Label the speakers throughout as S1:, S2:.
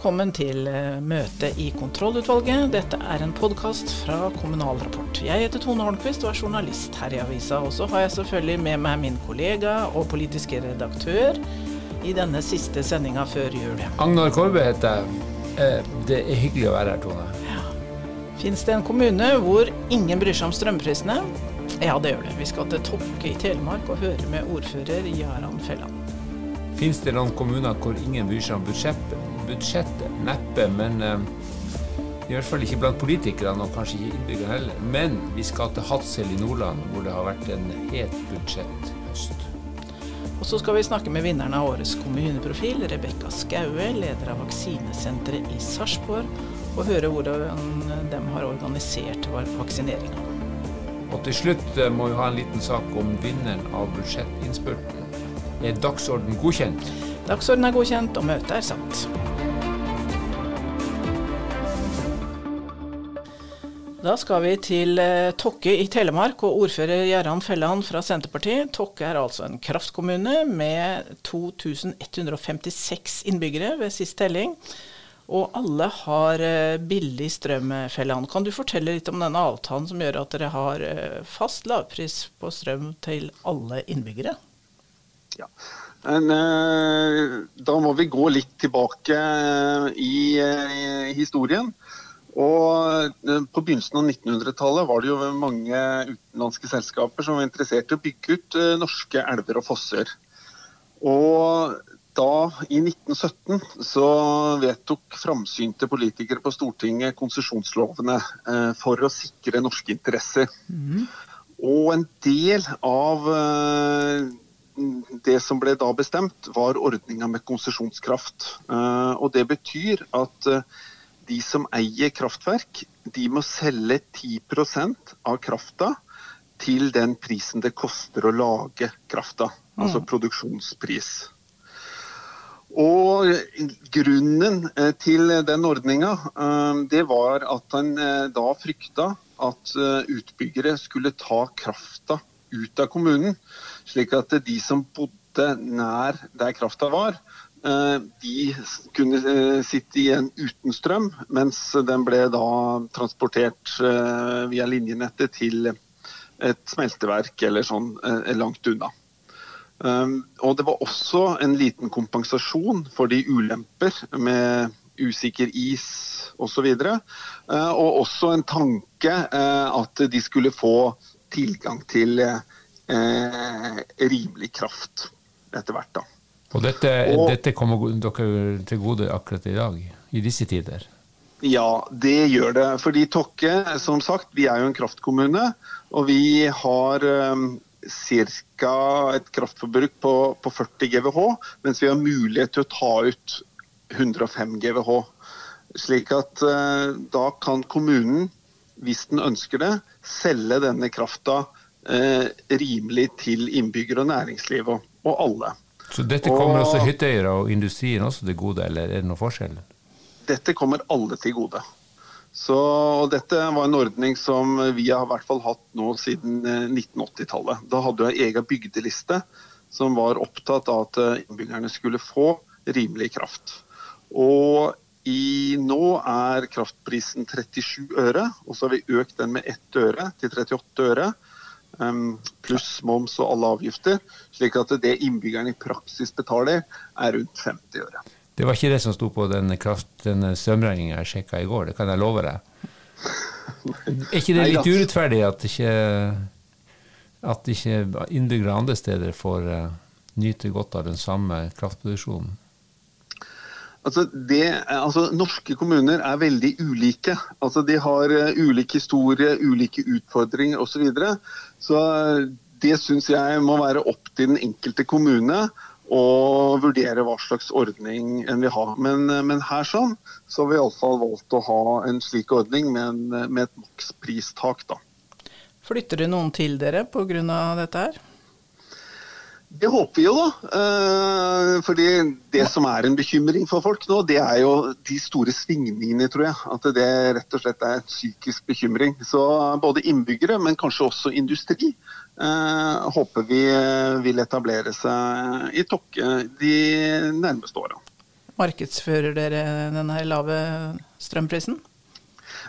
S1: velkommen til eh, møte i kontrollutvalget. Dette er en podkast fra Kommunal Rapport. Jeg heter Tone Holmquist og er journalist her i avisa. Og så har jeg selvfølgelig med meg min kollega og politiske redaktør i denne siste sendinga før jul.
S2: Agnar Korbe heter jeg. Eh, det er hyggelig å være her, Tone. Ja.
S1: Fins det en kommune hvor ingen bryr seg om strømprisene? Ja, det gjør det. Vi skal til Tokke i Telemark og høre med ordfører Jaran Felland.
S2: Fins det noen kommuner hvor ingen bryr seg om budsjettet? Budsjettet? Neppe, men uh, i hvert fall ikke blant politikerne, og kanskje ikke innbyggerne heller. Men vi skal til Hadsel i Nordland, hvor det har vært en het budsjetthøst.
S1: Og så skal vi snakke med vinneren av årets kommuneprofil, Rebekka Skaue, leder av vaksinesenteret i Sarpsborg, og høre hvordan de har organisert vaksineringa.
S2: Og til slutt eh, må vi ha en liten sak om vinneren av budsjettinnspurten. Er dagsorden godkjent?
S1: Dagsorden er godkjent, og møtet er satt. Da skal vi til eh, Tokke i Telemark og ordfører Gjerran Felland fra Senterpartiet. Tokke er altså en kraftkommune med 2156 innbyggere ved sist telling. Og alle har eh, billig strøm, Felland. Kan du fortelle litt om denne avtalen som gjør at dere har eh, fast lavpris på strøm til alle innbyggere?
S3: Ja. Men, eh, da må vi gå litt tilbake eh, i, i historien. Og eh, På begynnelsen av 1900-tallet var det jo mange utenlandske selskaper som var interessert i å bygge ut norske elver og fosser. Og da, i 1917, så vedtok framsynte politikere på Stortinget konsesjonslovene eh, for å sikre norske interesser. Mm. Og en del av eh, det som ble da bestemt, var ordninga med konsesjonskraft. Eh, og det betyr at eh, de som eier kraftverk, de må selge 10% av krafta til den prisen det koster å lage krafta. Altså mm. produksjonspris. Og grunnen eh, til den ordninga, det var at han da frykta at utbyggere skulle ta krafta ut av kommunen. Slik at de som bodde nær der krafta var, eh, de kunne eh, sitte igjen uten strøm, mens den ble da transportert eh, via linjenettet til et smelteverk eller sånn langt unna. Og det var også en liten kompensasjon for de ulemper med usikker is osv. Og, så og også en tanke at de skulle få tilgang til eh, rimelig kraft etter hvert. da.
S2: Og dette, og dette, kommer dere til gode akkurat i dag, i disse tider?
S3: Ja, det gjør det. Fordi Tokke, som sagt, vi er jo en kraftkommune. Og vi har um, ca. et kraftforbruk på, på, 40 GWh, mens vi har mulighet til å ta ut 105 GWh. Slik at uh, da kan kommunen, hvis den ønsker det, selge denne krafta uh, rimelig til innbyggere og næringsliv og, og alle.
S2: Så dette kommer og, også hytteeiere og industrien også til gode, eller er det noen forskjell?
S3: Dette kommer alle til gode. Så Dette var en ordning som vi har i hvert fall hatt nå siden 1980-tallet. Eh, da hadde vi en egen bygdeliste som var opptatt av at eh, innbyggerne skulle få rimelig kraft. Og i, nå er kraftprisen 37 øre, og så har vi økt den med 1 øre til 38 øre pluss moms og alle avgifter. Slik at det innbyggerne i praksis betaler, er rundt 50 øre.
S2: Det var ikke det som sto på den, den strømregninga jeg sjekka i går, det kan jeg love deg. Er ikke det litt urettferdig at ikke, at ikke innbyggere andre steder får uh, nyte godt av den samme kraftproduksjonen?
S3: Altså, det, altså, norske kommuner er veldig ulike. Altså, de har uh, ulik historie, ulike utfordringer osv. Så, videre. Så uh, det syns jeg må være opp til den enkelte kommune å vurdere hva slags ordning en vil ha. Men, uh, men her sånn, så har vi iallfall valgt å ha en slik ordning med, en, med et makspristak. da.
S1: Flytter det noen til dere pga. dette her?
S3: Det håper vi jo, da. Eh, fordi det som er en bekymring for folk nå, det er jo de store svingningene, tror jeg. At det rett og slett er en psykisk bekymring. Så både innbyggere, men kanskje også industri, eh, håper vi vil etablere seg i Tokke de nærmeste åra.
S1: markedsfører dere denne lave strømprisen?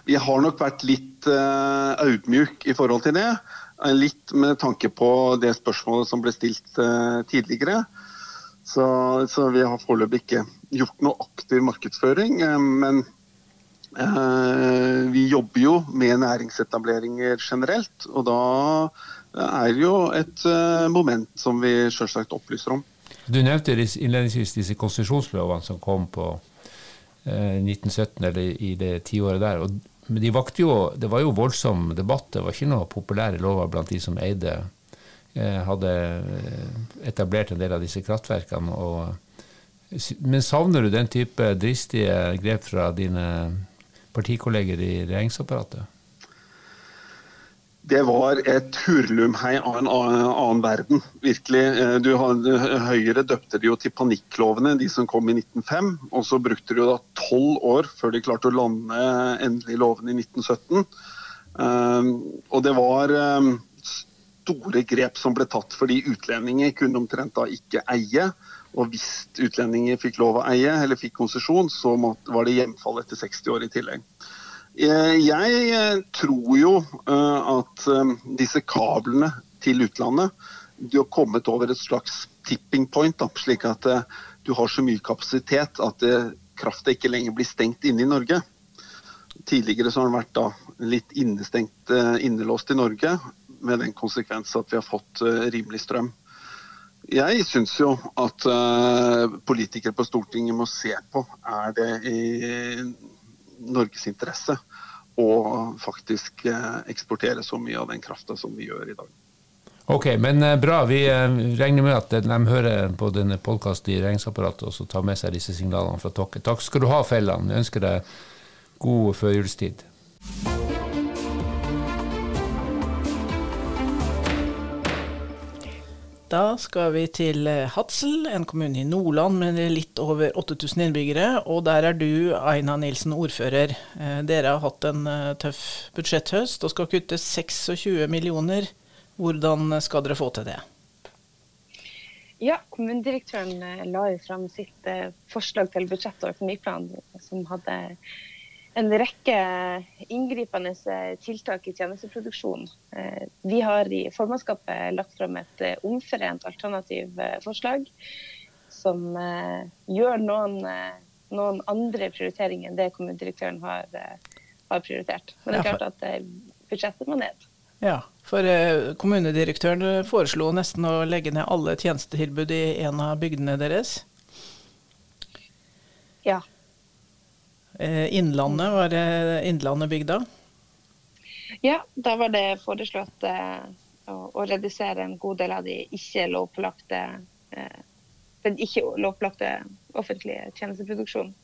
S3: Vi har nok vært litt audmjuk i forhold til det. Litt med tanke på det spørsmålet som ble stilt uh, tidligere. Så, så, vi har foreløpig ikke gjort noe aktiv markedsføring. Uh, men vi jobber jo med næringsetableringer generelt. Og da er det jo et moment som vi selvsagt opplyser om.
S2: Du nevnte innledningsvis disse konsesjonslovene som kom på 1917, eller i det tiåret der. og men de vakte jo, det var jo voldsom debatt. Det var ikke noe populære lover blant de som eide eh, hadde eh, etablert en del av disse kraftverkene. Og, men savner du den type dristige grep fra dine partikolleger i regjeringsapparatet?
S3: Det var et hurlumhei av en annen verden, virkelig. Eh, du Høyre døpte de jo til panikklovene, de som kom i 1905. Og så brukte de jo da tolv år før de klarte å lande endelig lovene i 1917. Um, og det var um, store grep som ble tatt fordi utlendinger kunne omtrent da ikke eie. Og hvis utlendinger fikk lov å eie eller fikk konsesjon, så var det hjemfall etter 60 år i tillegg. Eh, jeg eh, tror jo eh, at disse kablene til utlandet de har kommet over et slags tipping point, da, slik at du har så mye kapasitet at krafta ikke lenger blir stengt inne i Norge. Tidligere så har den vært da litt innestengt, innelåst i Norge, med den konsekvens at vi har fått rimelig strøm. Jeg syns jo at politikere på Stortinget må se på er det i Norges interesse å faktisk eh, eksportere så mye av den krafta som vi gjør i dag.
S2: Ok, men eh, bra. Vi eh, regner med at de hører på denne podkasten i regjeringsapparatet og så tar med seg disse signalene fra dere. Takk skal du ha, Felland. Jeg ønsker deg god førjulstid.
S1: Da skal vi til eh, Hadsel, en kommune i Nordland med litt over 8000 innbyggere. Og der er du, Aina Nilsen, ordfører. Eh, dere har hatt en eh, tøff budsjetthøst og skal kutte 26 millioner. Hvordan skal dere få til det?
S4: Ja, Kommunedirektøren la jo fram sitt forslag til budsjett og økonomiplan, som hadde en rekke inngripende tiltak i tjenesteproduksjon. Eh, vi har i formannskapet lagt fram et eh, omforent alternativ eh, forslag som gjør noen, noen andre prioriteringer enn det kommunedirektøren har, har, prioritert. Men det er klart at budsjettet må ned.
S1: Ja, for kommunedirektøren foreslo nesten å legge ned alle tjenestetilbud i en av bygdene deres.
S4: Ja,
S1: Eh, Innlandet, var det Innlandet bygda?
S4: Ja, da var det foreslått eh, å, redusere en god del av de ikke lovpålagte eh, den ikke lovpålagte offentlige tjenesteproduksjonen.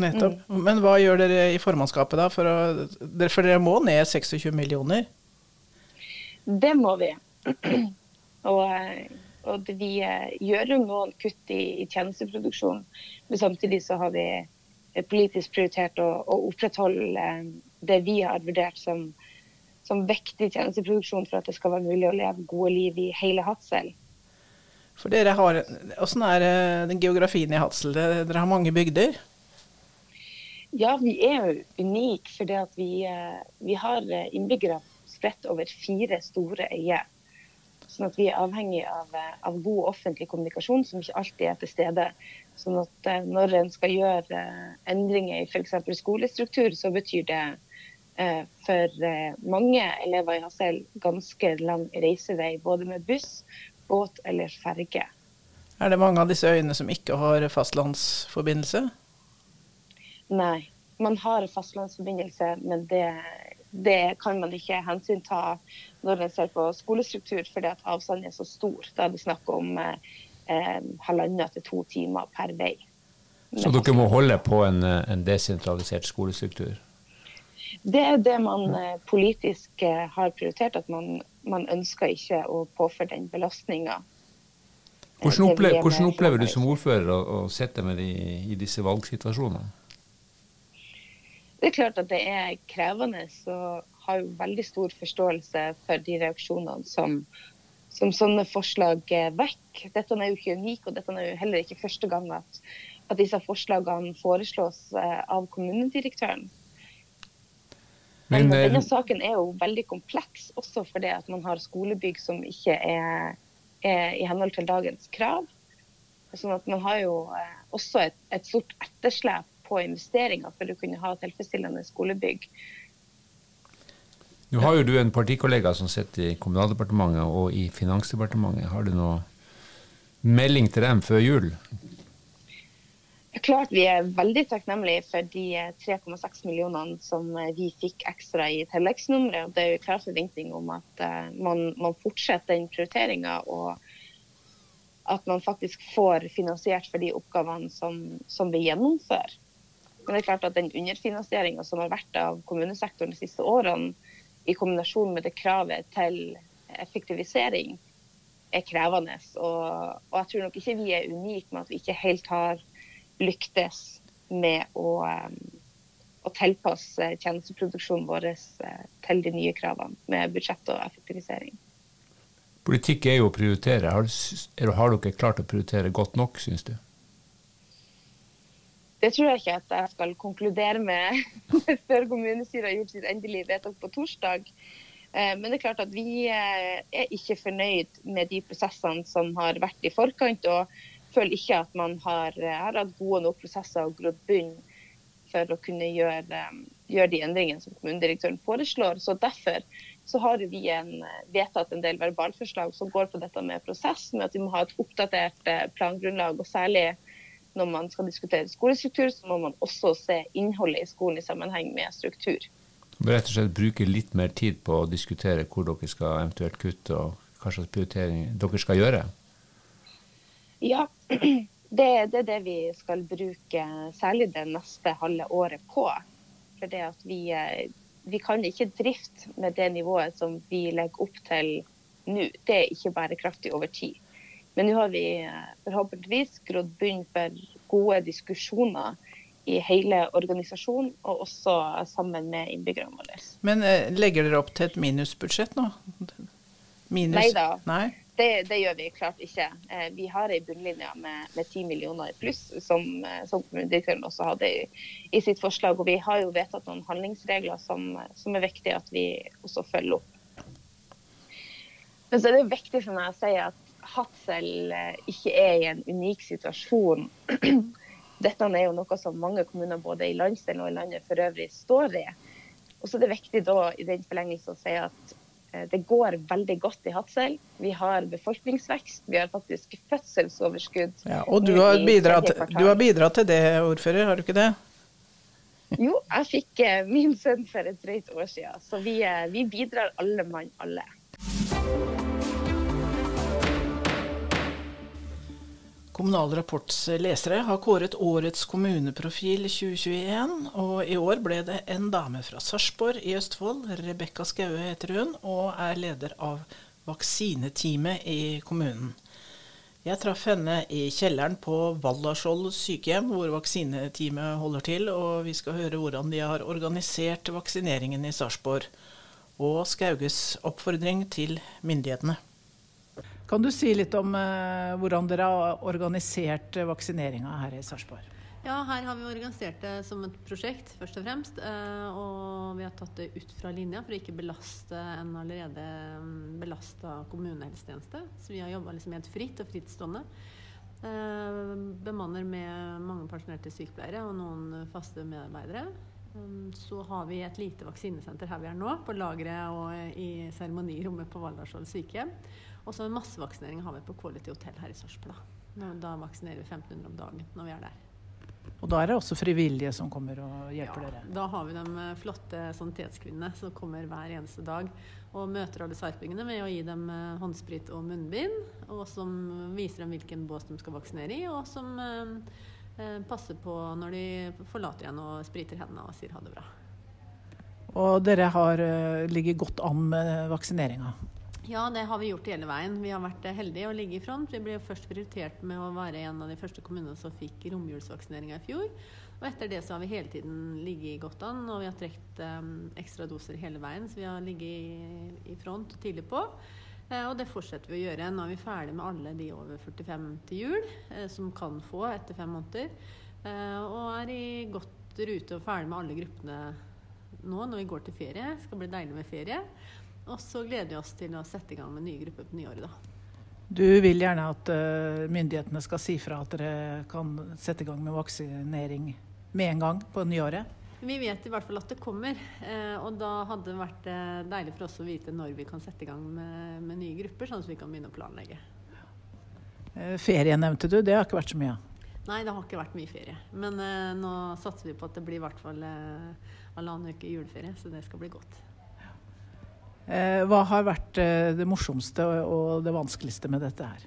S1: Nettopp. Mm. Men hva gjør dere i formannskapet da? For, å, for dere må ned 26 millioner?
S4: Det må vi. og, og vi gjør jo noen kutt i, i tjenesteproduksjon, men samtidig så har vi politisk prioritert å, å, opprettholde eh, det vi har vurdert som, som viktig tjenesteproduksjon for at det skal være mulig å leve gode liv i hele Hadsel.
S1: For dere har, Hvordan er eh, den geografien i Hadsel? Dere har mange bygder?
S4: Ja, vi er jo unike fordi vi, eh, vi har innbyggere spredt over fire store øyer. Sånn at vi er avhengig av, av, god offentlig kommunikasjon, som ikke alltid er til stede. Sånn at eh, når en skal gjøre eh, endringer i f.eks. skolestruktur, så betyr det eh, for mange elever i Hassel ganske lang reisevei, både med buss, båt eller ferge.
S1: Er det mange av disse øyene som ikke har fastlandsforbindelse?
S4: Nei, man har fastlandsforbindelse, men det, det kan man ikke hensynta når en ser på skolestruktur, fordi at avstanden er så stor. Da er det snakk om eh, halvannen til to timer per vei.
S2: Så dere må holde på en, en desentralisert skolestruktur?
S4: Det er det man eh, politisk eh, har prioritert, at man, man ønsker ikke å påføre den belastninga.
S2: Hvordan, opplever, hvordan opplever du som ordfører å, å sitte med de, i disse valgsituasjonene?
S4: Det er klart at det er krevende, og har jo veldig stor forståelse for de reaksjonene som, som sånne forslag vekk. Dette er jo ikke unik, og dette er jo heller ikke første gang at, at disse forslagene foreslås eh, av kommunedirektøren. Men, Men denne saken er jo veldig kompleks, også fordi at man har skolebygg som ikke er, er i henhold til dagens krav. Sånn at man har jo også et, et stort etterslep på investeringer for å kunne ha tilfredsstillende skolebygg.
S2: Nå har jo du en partikollega som sitter i Kommunaldepartementet og i Finansdepartementet. Har du noe melding til dem før jul?
S4: Klart Vi er veldig takknemlige for de 3,6 millionene som vi fikk ekstra i tilleggsnummeret. Det er jo klar forventning om at eh, man, man fortsetter den prioriteringa, og at man faktisk får finansiert for de oppgavene som, som vi gjennomfører. Men det er klart at den underfinansieringa som har vært av kommunesektoren de siste årene, i kombinasjon med det kravet til effektivisering er krevende. Og, og, jeg tror nok ikke vi er unike med at vi ikke helt har lyktes med å, å tilpasse tjenesteproduksjonen vår eh, til de nye kravene med budsjett og effektivisering.
S2: Politikk er jo å prioritere. Har, har dere klart å prioritere godt nok, syns du?
S4: Det tror jeg ikke at jeg skal konkludere med før kommunestyret har gjort sitt endelige vedtak på torsdag. Eh, men det er klart at vi eh, er ikke fornøyd med de prosessene som har vært i forkant, og føler ikke at man har, eh, har hatt gode nok prosesser og grodd bunn for å kunne gjøre, gjøre, de endringene som kommunedirektøren foreslår. Så Derfor så har vi en, vedtatt en del verbalforslag som går på dette med prosess, med at vi må ha et oppdatert plangrunnlag. og særlig når man skal diskutere skolestruktur, så må man også se innholdet i skolen i sammenheng med struktur.
S2: Rett og slett bruke litt mer tid på å diskutere hvor dere skal eventuelt kutte, og hva slags prioritering dere skal gjøre?
S4: Ja, det, det, er det vi skal bruke særlig det neste halve året på. For det at vi, eh, vi kan ikke drifte med det nivået som vi legger opp til nå. Det er ikke bærekraftig over tid. Men nå har vi eh, forhåpentligvis grodd bunn for gode diskusjoner i hele organisasjonen, og også sammen med innbyggerne våre.
S1: Men eh, legger dere opp til et minusbudsjett nå?
S4: Minus? Neida. Nei det, det, gjør vi klart ikke. Eh, vi har ei bunnlinje med, med 10 millioner i pluss, som, som kommunedirektøren også hadde i, i, sitt forslag. Og vi har jo vedtatt noen handlingsregler som, som er viktig at vi også følger opp. Men så er det viktig for meg å si at Hadsel eh, ikke er i en unik situasjon. Dette er jo noe som mange kommuner både i landsdelen og i landet for øvrig står i. Og så er det viktig da i den forlengelse å si at eh, det går veldig godt i Hadsel. Vi har befolkningsvekst, vi har faktisk fødselsoverskudd.
S1: Ja, og du har, bidratt, du har, bidratt, til det, ordfører, har du ikke det?
S4: Jo, jeg fikk eh, min sønn for et drøyt år siden, så vi, vi bidrar alle mann alle.
S1: Kommunal Rapports lesere har kåret årets kommuneprofil 2021, og i år ble det en dame fra Sarpsborg i Østfold. Rebekka Skaue heter hun, og er leder av vaksineteamet i kommunen. Jeg traff henne i kjelleren på Valderskjold sykehjem, hvor vaksineteamet holder til, og vi skal høre hvordan de har organisert vaksineringen i Sarpsborg, og Skauges oppfordring til myndighetene. Kan du si litt om uh, hvordan dere har organisert vaksineringa her i Sarpsborg?
S5: Ja, her har vi organisert det som et prosjekt, først og fremst. Uh, og vi har tatt det ut fra linja for å ikke belaste en allerede um, belasta kommunehelsetjeneste. Så vi har jobba liksom helt fritt og frittstående. Bemanner med mange pensjonerte sykepleiere og noen faste medarbeidere. Så har vi et lite vaksinesenter her vi er nå, på lageret og i seremonirommet på Valderskjold sykehjem. Og så massevaksinering har vi på Quality Hotel her i Sarpsborg. Da vaksinerer vi 1500 om dagen når vi er der.
S1: Og da er det også frivillige som kommer og hjelper
S5: ja,
S1: dere?
S5: Da har vi de eh, flotte sanitetskvinnene som kommer hver eneste dag og møter alle sarpingene med å gi dem eh, håndsprit og munnbind. Og som viser dem hvilken bås de skal vaksinere i, og som eh, eh, passer på når de forlater igjen og spriter hendene og sier ha det bra.
S1: Og dere har ligget godt an med vaksineringa?
S5: Ja, det har vi gjort hele veien. Vi har vært heldige å ligge i front. Vi ble først prioritert med å være en av de første kommunene som fikk romjulsvaksineringa i fjor. Og etter det så har vi hele tiden ligget godt an, og vi har trukket um, ekstra doser hele veien. Så vi har ligget i, i front tidlig på. Eh, og det fortsetter vi å gjøre. Nå er vi ferdig med alle de over 45 til jul, eh, som kan få etter fem måneder. Eh, og er i godt rute og ferdig med alle gruppene nå når vi går til ferie. Det skal bli deilig med ferie. Og så gleder vi oss til å sette i gang med nye grupper på nyåret, da.
S1: Du vil gjerne at uh, myndighetene skal si fra at dere kan sette i gang med vaksinering med en gang på nyåret?
S5: Vi vet i hvert fall at det kommer. Eh, og da hadde det vært eh, deilig for oss å vite når vi kan sette i gang med, med nye grupper, sånn at vi kan begynne å planlegge.
S1: Eh, ferie nevnte du, det har ikke vært så mye?
S5: Nei, det har ikke vært mye ferie. Men eh, nå satser vi på at det blir i hvert fall eh, halvannen uke juleferie, så det skal bli godt.
S1: Eh, hva har vært eh, det morsomste og det vanskeligste med dette her?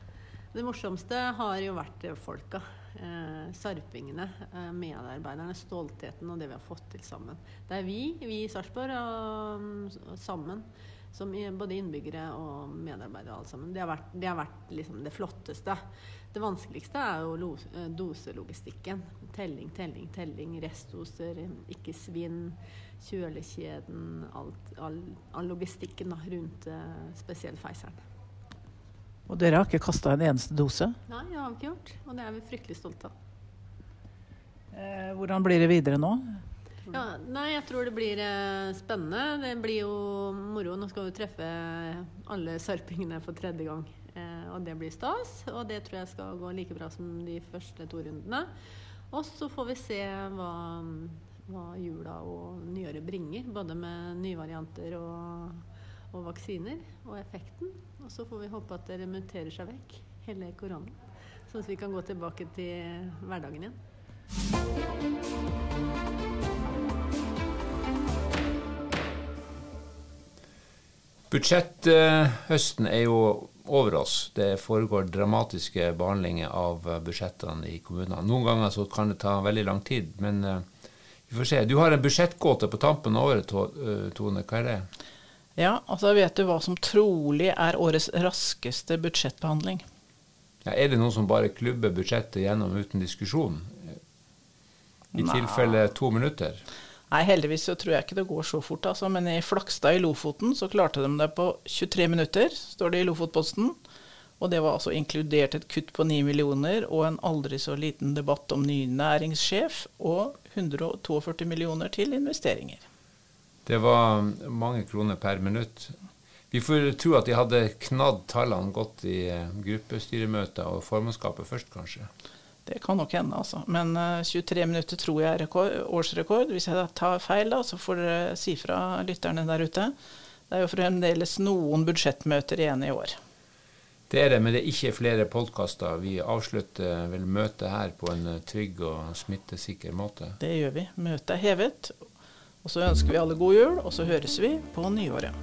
S5: Det morsomste har jo vært folka. Eh, sarpingene, eh, medarbeiderne, stoltheten og det vi har fått til sammen. Det er vi, vi i Sarpsborg, og sammen. Som både innbyggere og medarbeidere alle sammen. Det har vært, det, har vært liksom det flotteste. Det vanskeligste er jo eh, doselogistikken. Telling, telling, telling. Restdoser, ikke svinn. Kjølekjeden. Alt, all, all logistikken da, rundt eh, spesielt Feiseren.
S1: Og dere har ikke kasta en eneste dose?
S5: Nei, det har vi ikke gjort. Og det er vi fryktelig stolte av.
S1: Eh, hvordan blir det videre nå?
S5: Ja, nei, jeg tror det blir eh, spennende. Det blir jo moro. Nå skal vi treffe alle sarpingene for tredje gang. Eh, og det blir stas. Og det tror jeg skal gå like bra som de første to rundene. Og så får vi se hva, hva jula og nyåret bringer. Både med nye varianter og og vaksiner og effekten. Og så får vi håpe at det muterer seg vekk, hele koronaen. Sånn at vi kan gå tilbake til hverdagen igjen.
S2: Budsjetthøsten er jo over oss. Det foregår dramatiske behandlinger av budsjettene i kommunene. Noen ganger så kan det ta veldig lang tid, men uh, vi får se. Du har en budsjettgåte på tampen av året, eh, Tone. Hva er det?
S1: Ja, altså vet du hva som trolig er årets raskeste budsjettbehandling?
S2: Ja, er det noen som bare klubber budsjettet gjennom uten diskusjon? I Nei. tilfelle to minutter?
S1: Nei, heldigvis så tror jeg ikke det går så fort. Altså. Men i Flakstad i Lofoten så klarte de det på 23 minutter, står det i Lofotposten. Og det var altså inkludert et kutt på 9 millioner og en aldri så liten debatt om ny næringssjef og 142 millioner til investeringer.
S2: Det var mange kroner per minutt. Vi får tro at de hadde knadd tallene godt i gruppestyremøter og formannskapet først, kanskje.
S1: Det kan nok hende, altså. Men uh, eh, 23 minutter tror jeg er rekord, årsrekord. Hvis jeg tar feil, da, så får dere si fra lytterne der ute. Det er jo fremdeles noen budsjettmøter igjen i år.
S2: Det er det, men det er ikke flere podkaster. Vi avslutter vel møtet her på en eh, trygg og smittesikker måte.
S1: Det gjør vi. Møtet er hevet. Og så ønsker vi alle god jul, og så høres vi på nyåret.